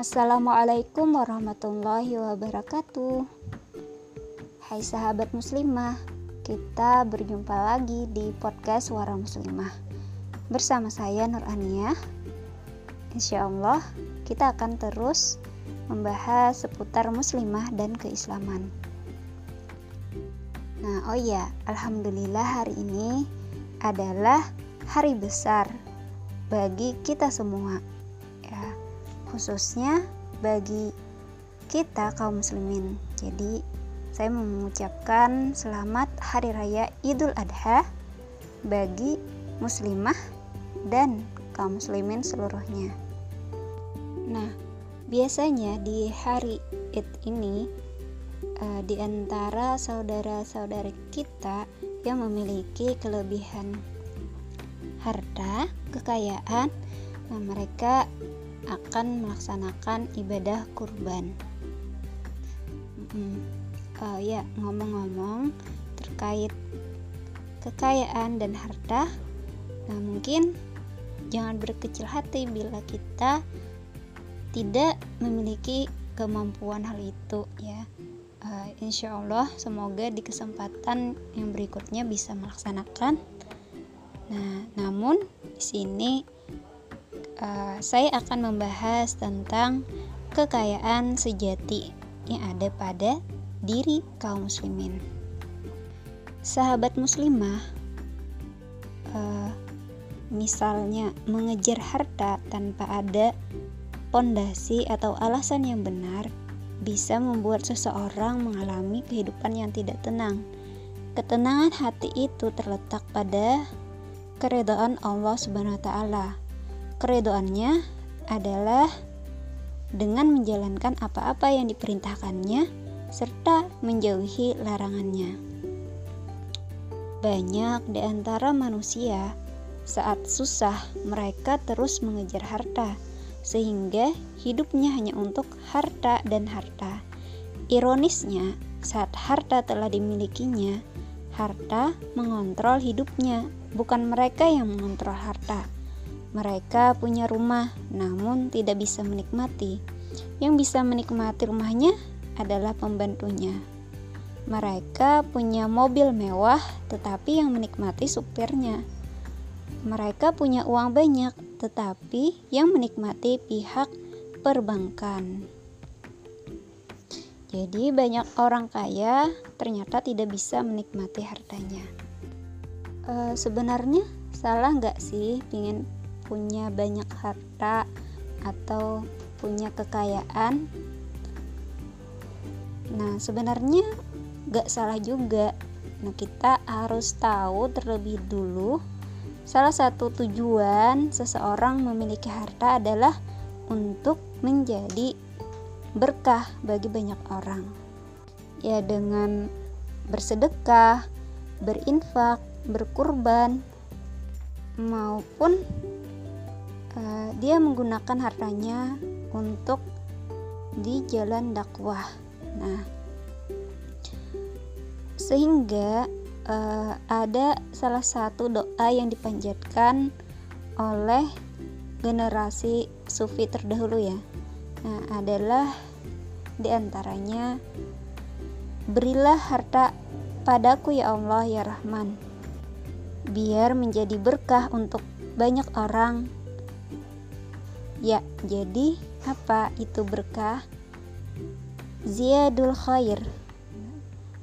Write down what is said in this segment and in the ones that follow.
Assalamualaikum warahmatullahi wabarakatuh. Hai sahabat muslimah, kita berjumpa lagi di podcast Suara Muslimah bersama saya Nur Ania. Insya Allah kita akan terus membahas seputar muslimah dan keislaman. Nah, oh ya, alhamdulillah hari ini adalah hari besar bagi kita semua khususnya bagi kita kaum muslimin. Jadi saya mengucapkan selamat hari raya Idul Adha bagi muslimah dan kaum muslimin seluruhnya. Nah biasanya di hari Id ini uh, di antara saudara-saudara kita yang memiliki kelebihan harta, kekayaan, nah mereka akan melaksanakan ibadah kurban. Hmm, uh, ya ngomong-ngomong terkait kekayaan dan harta, nah mungkin jangan berkecil hati bila kita tidak memiliki kemampuan hal itu ya. Uh, insya Allah semoga di kesempatan yang berikutnya bisa melaksanakan Nah, namun di sini uh, saya akan membahas tentang kekayaan sejati yang ada pada diri kaum muslimin. Sahabat muslimah, uh, misalnya mengejar harta tanpa ada pondasi atau alasan yang benar, bisa membuat seseorang mengalami kehidupan yang tidak tenang. Ketenangan hati itu terletak pada keredaan Allah Subhanahu wa taala. Keredaannya adalah dengan menjalankan apa-apa yang diperintahkannya serta menjauhi larangannya. Banyak di antara manusia saat susah mereka terus mengejar harta sehingga hidupnya hanya untuk harta dan harta. Ironisnya, saat harta telah dimilikinya, harta mengontrol hidupnya bukan mereka yang mengontrol harta. Mereka punya rumah, namun tidak bisa menikmati. Yang bisa menikmati rumahnya adalah pembantunya. Mereka punya mobil mewah, tetapi yang menikmati supirnya. Mereka punya uang banyak, tetapi yang menikmati pihak perbankan. Jadi, banyak orang kaya ternyata tidak bisa menikmati hartanya e, sebenarnya salah nggak sih ingin punya banyak harta atau punya kekayaan nah sebenarnya nggak salah juga. Nah kita harus tahu terlebih dulu salah satu tujuan seseorang memiliki harta adalah untuk menjadi berkah bagi banyak orang. Ya dengan bersedekah berinfak berkurban maupun uh, dia menggunakan hartanya untuk di jalan dakwah. Nah, sehingga uh, ada salah satu doa yang dipanjatkan oleh generasi sufi terdahulu ya. Nah, adalah di antaranya berilah harta padaku ya Allah ya Rahman biar menjadi berkah untuk banyak orang. Ya, jadi apa itu berkah? Ziyadul khair.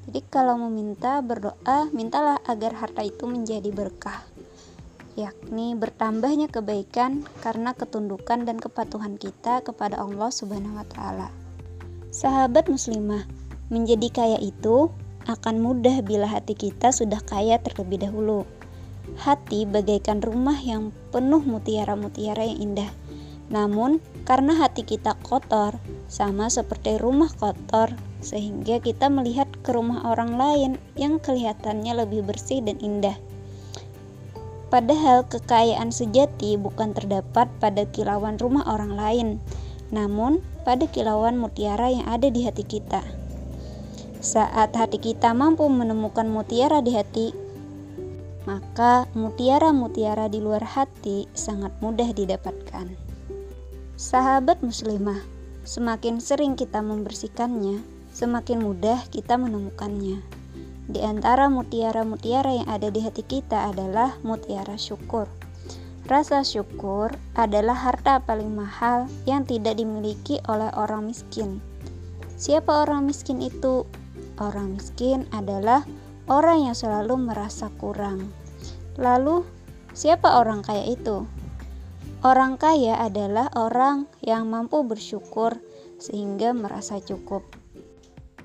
Jadi kalau meminta berdoa, mintalah agar harta itu menjadi berkah. Yakni bertambahnya kebaikan karena ketundukan dan kepatuhan kita kepada Allah Subhanahu wa taala. Sahabat muslimah, menjadi kaya itu akan mudah bila hati kita sudah kaya terlebih dahulu. Hati bagaikan rumah yang penuh mutiara-mutiara yang indah. Namun, karena hati kita kotor, sama seperti rumah kotor, sehingga kita melihat ke rumah orang lain yang kelihatannya lebih bersih dan indah. Padahal kekayaan sejati bukan terdapat pada kilauan rumah orang lain, namun pada kilauan mutiara yang ada di hati kita. Saat hati kita mampu menemukan mutiara di hati, maka mutiara-mutiara di luar hati sangat mudah didapatkan. Sahabat muslimah, Semakin sering kita membersihkannya, semakin mudah kita menemukannya. Di antara mutiara-mutiara yang ada di hati kita adalah mutiara syukur. Rasa syukur adalah harta paling mahal yang tidak dimiliki oleh orang miskin. Siapa orang miskin itu? Orang miskin adalah orang yang selalu merasa kurang. Lalu, siapa orang kaya itu? Orang kaya adalah orang yang mampu bersyukur sehingga merasa cukup.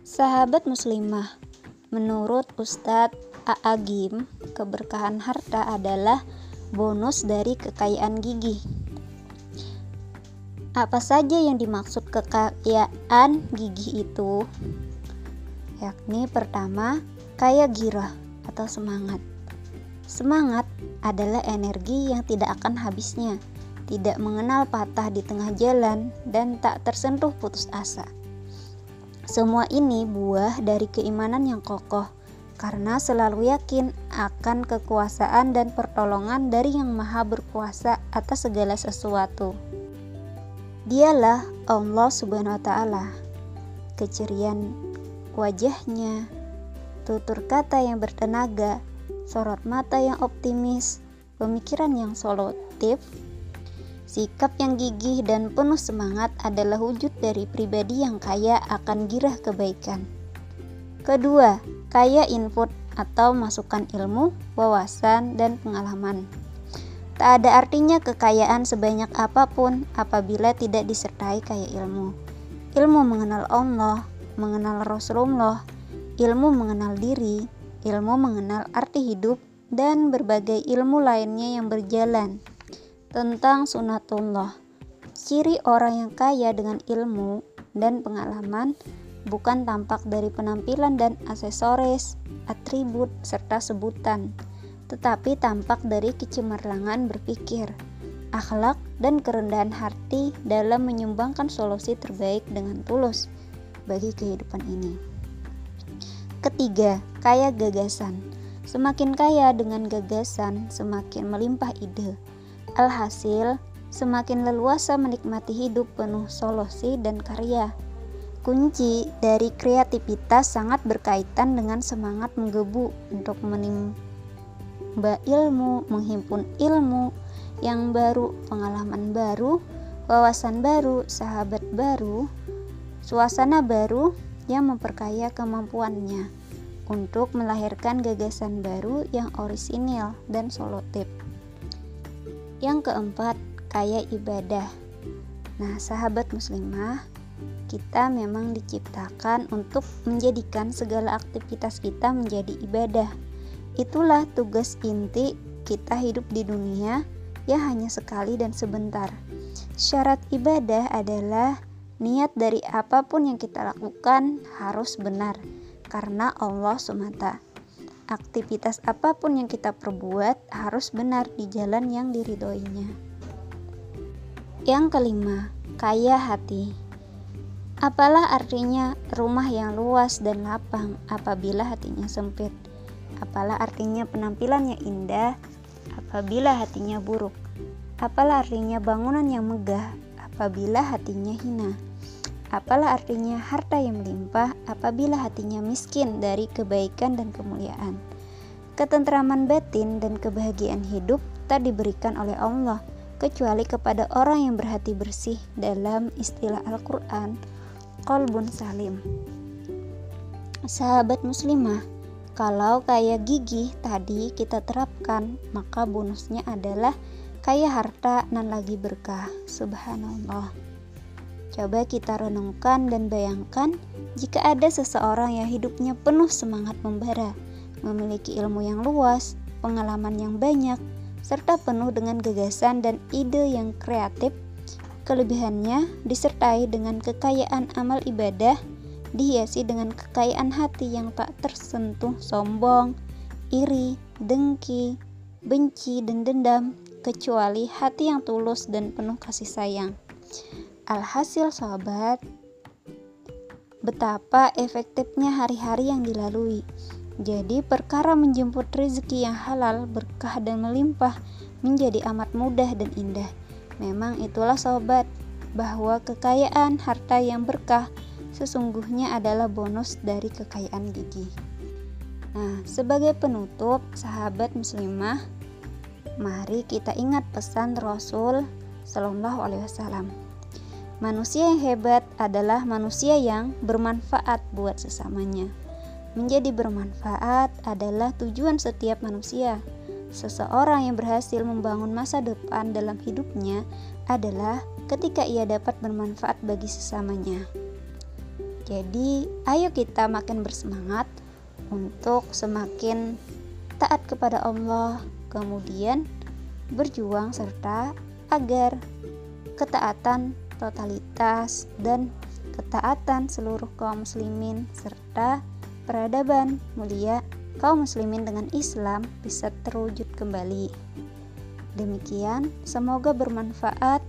Sahabat muslimah, menurut Ustadz Aagim, keberkahan harta adalah bonus dari kekayaan gigi. Apa saja yang dimaksud kekayaan gigi itu? Yakni pertama, kaya girah atau semangat. Semangat adalah energi yang tidak akan habisnya, tidak mengenal patah di tengah jalan, dan tak tersentuh putus asa. Semua ini buah dari keimanan yang kokoh karena selalu yakin akan kekuasaan dan pertolongan dari Yang Maha Berkuasa atas segala sesuatu. Dialah Allah Subhanahu wa taala. Kecerian wajahnya, tutur kata yang bertenaga, sorot mata yang optimis, pemikiran yang solutif, sikap yang gigih dan penuh semangat adalah wujud dari pribadi yang kaya akan girah kebaikan. Kedua, kaya input atau masukan ilmu, wawasan, dan pengalaman. Tak ada artinya kekayaan sebanyak apa pun apabila tidak disertai kaya ilmu. Ilmu mengenal Allah, mengenal Rasulullah, ilmu mengenal diri, ilmu mengenal arti hidup, dan berbagai ilmu lainnya yang berjalan tentang sunatullah. Ciri orang yang kaya dengan ilmu dan pengalaman bukan tampak dari penampilan dan aksesoris, atribut, serta sebutan, tetapi tampak dari kecemerlangan berpikir, akhlak, dan kerendahan hati dalam menyumbangkan solusi terbaik dengan tulus bagi kehidupan ini. Ketiga, kaya gagasan. Semakin kaya dengan gagasan, semakin melimpah ide. Alhasil, semakin leluasa menikmati hidup penuh solusi dan karya. Kunci dari kreativitas sangat berkaitan dengan semangat menggebu untuk menimba ilmu, menghimpun ilmu yang baru, pengalaman baru, wawasan baru, sahabat baru, suasana baru yang memperkaya kemampuannya untuk melahirkan gagasan baru yang orisinil dan solutif. Yang keempat, kaya ibadah. Nah, sahabat muslimah, kita memang diciptakan untuk menjadikan segala aktivitas kita menjadi ibadah. Itulah tugas inti kita hidup di dunia yang hanya sekali dan sebentar. Syarat ibadah adalah niat dari apa pun yang kita lakukan harus benar karena Allah semata. Aktivitas apa pun yang kita perbuat harus benar di jalan yang diridhoinya. Yang kelima, kaya hati. Apalah artinya rumah yang luas dan lapang apabila hatinya sempit? Apalah artinya penampilannya indah apabila hatinya buruk? Apalah artinya bangunan yang megah apabila hatinya hina? Apalah artinya harta yang melimpah apabila hatinya miskin dari kebaikan dan kemuliaan? Ketentraman batin dan kebahagiaan hidup tak diberikan oleh Allah kecuali kepada orang yang berhati bersih dalam istilah Al-Quran kolbun salim. Sahabat muslimah, kalau kayak gigi tadi kita terapkan, maka bonusnya adalah kaya harta dan lagi berkah. Subhanallah. Coba kita renungkan dan bayangkan jika ada seseorang yang hidupnya penuh semangat membara, memiliki ilmu yang luas, pengalaman yang banyak, serta penuh dengan gagasan dan ide yang kreatif Kelebihannya disertai dengan kekayaan amal ibadah, dihiasi dengan kekayaan hati yang tak tersentuh sombong, iri, dengki, benci, dan dendam, kecuali hati yang tulus dan penuh kasih sayang. Alhasil sahabat, betapa efektifnya hari-hari yang dilalui. Jadi perkara menjemput rezeki yang halal, berkah dan melimpah menjadi amat mudah dan indah. Memang itulah sobat, bahwa kekayaan harta yang berkah sesungguhnya adalah bonus dari kekayaan gigi. Nah, sebagai penutup, sahabat muslimah, mari kita ingat pesan Rasul Shallallahu Alaihi Wasallam. Manusia yang hebat adalah manusia yang bermanfaat buat sesamanya. Menjadi bermanfaat adalah tujuan setiap manusia. Seseorang yang berhasil membangun masa depan dalam hidupnya adalah ketika ia dapat bermanfaat bagi sesamanya. Jadi, ayo kita makin bersemangat untuk semakin taat kepada Allah, kemudian berjuang serta agar ketaatan totalitas dan ketaatan seluruh kaum muslimin serta peradaban mulia kaum muslimin dengan Islam bisa terwujud kembali. Demikian, semoga bermanfaat.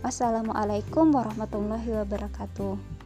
Wassalamualaikum warahmatullahi wabarakatuh.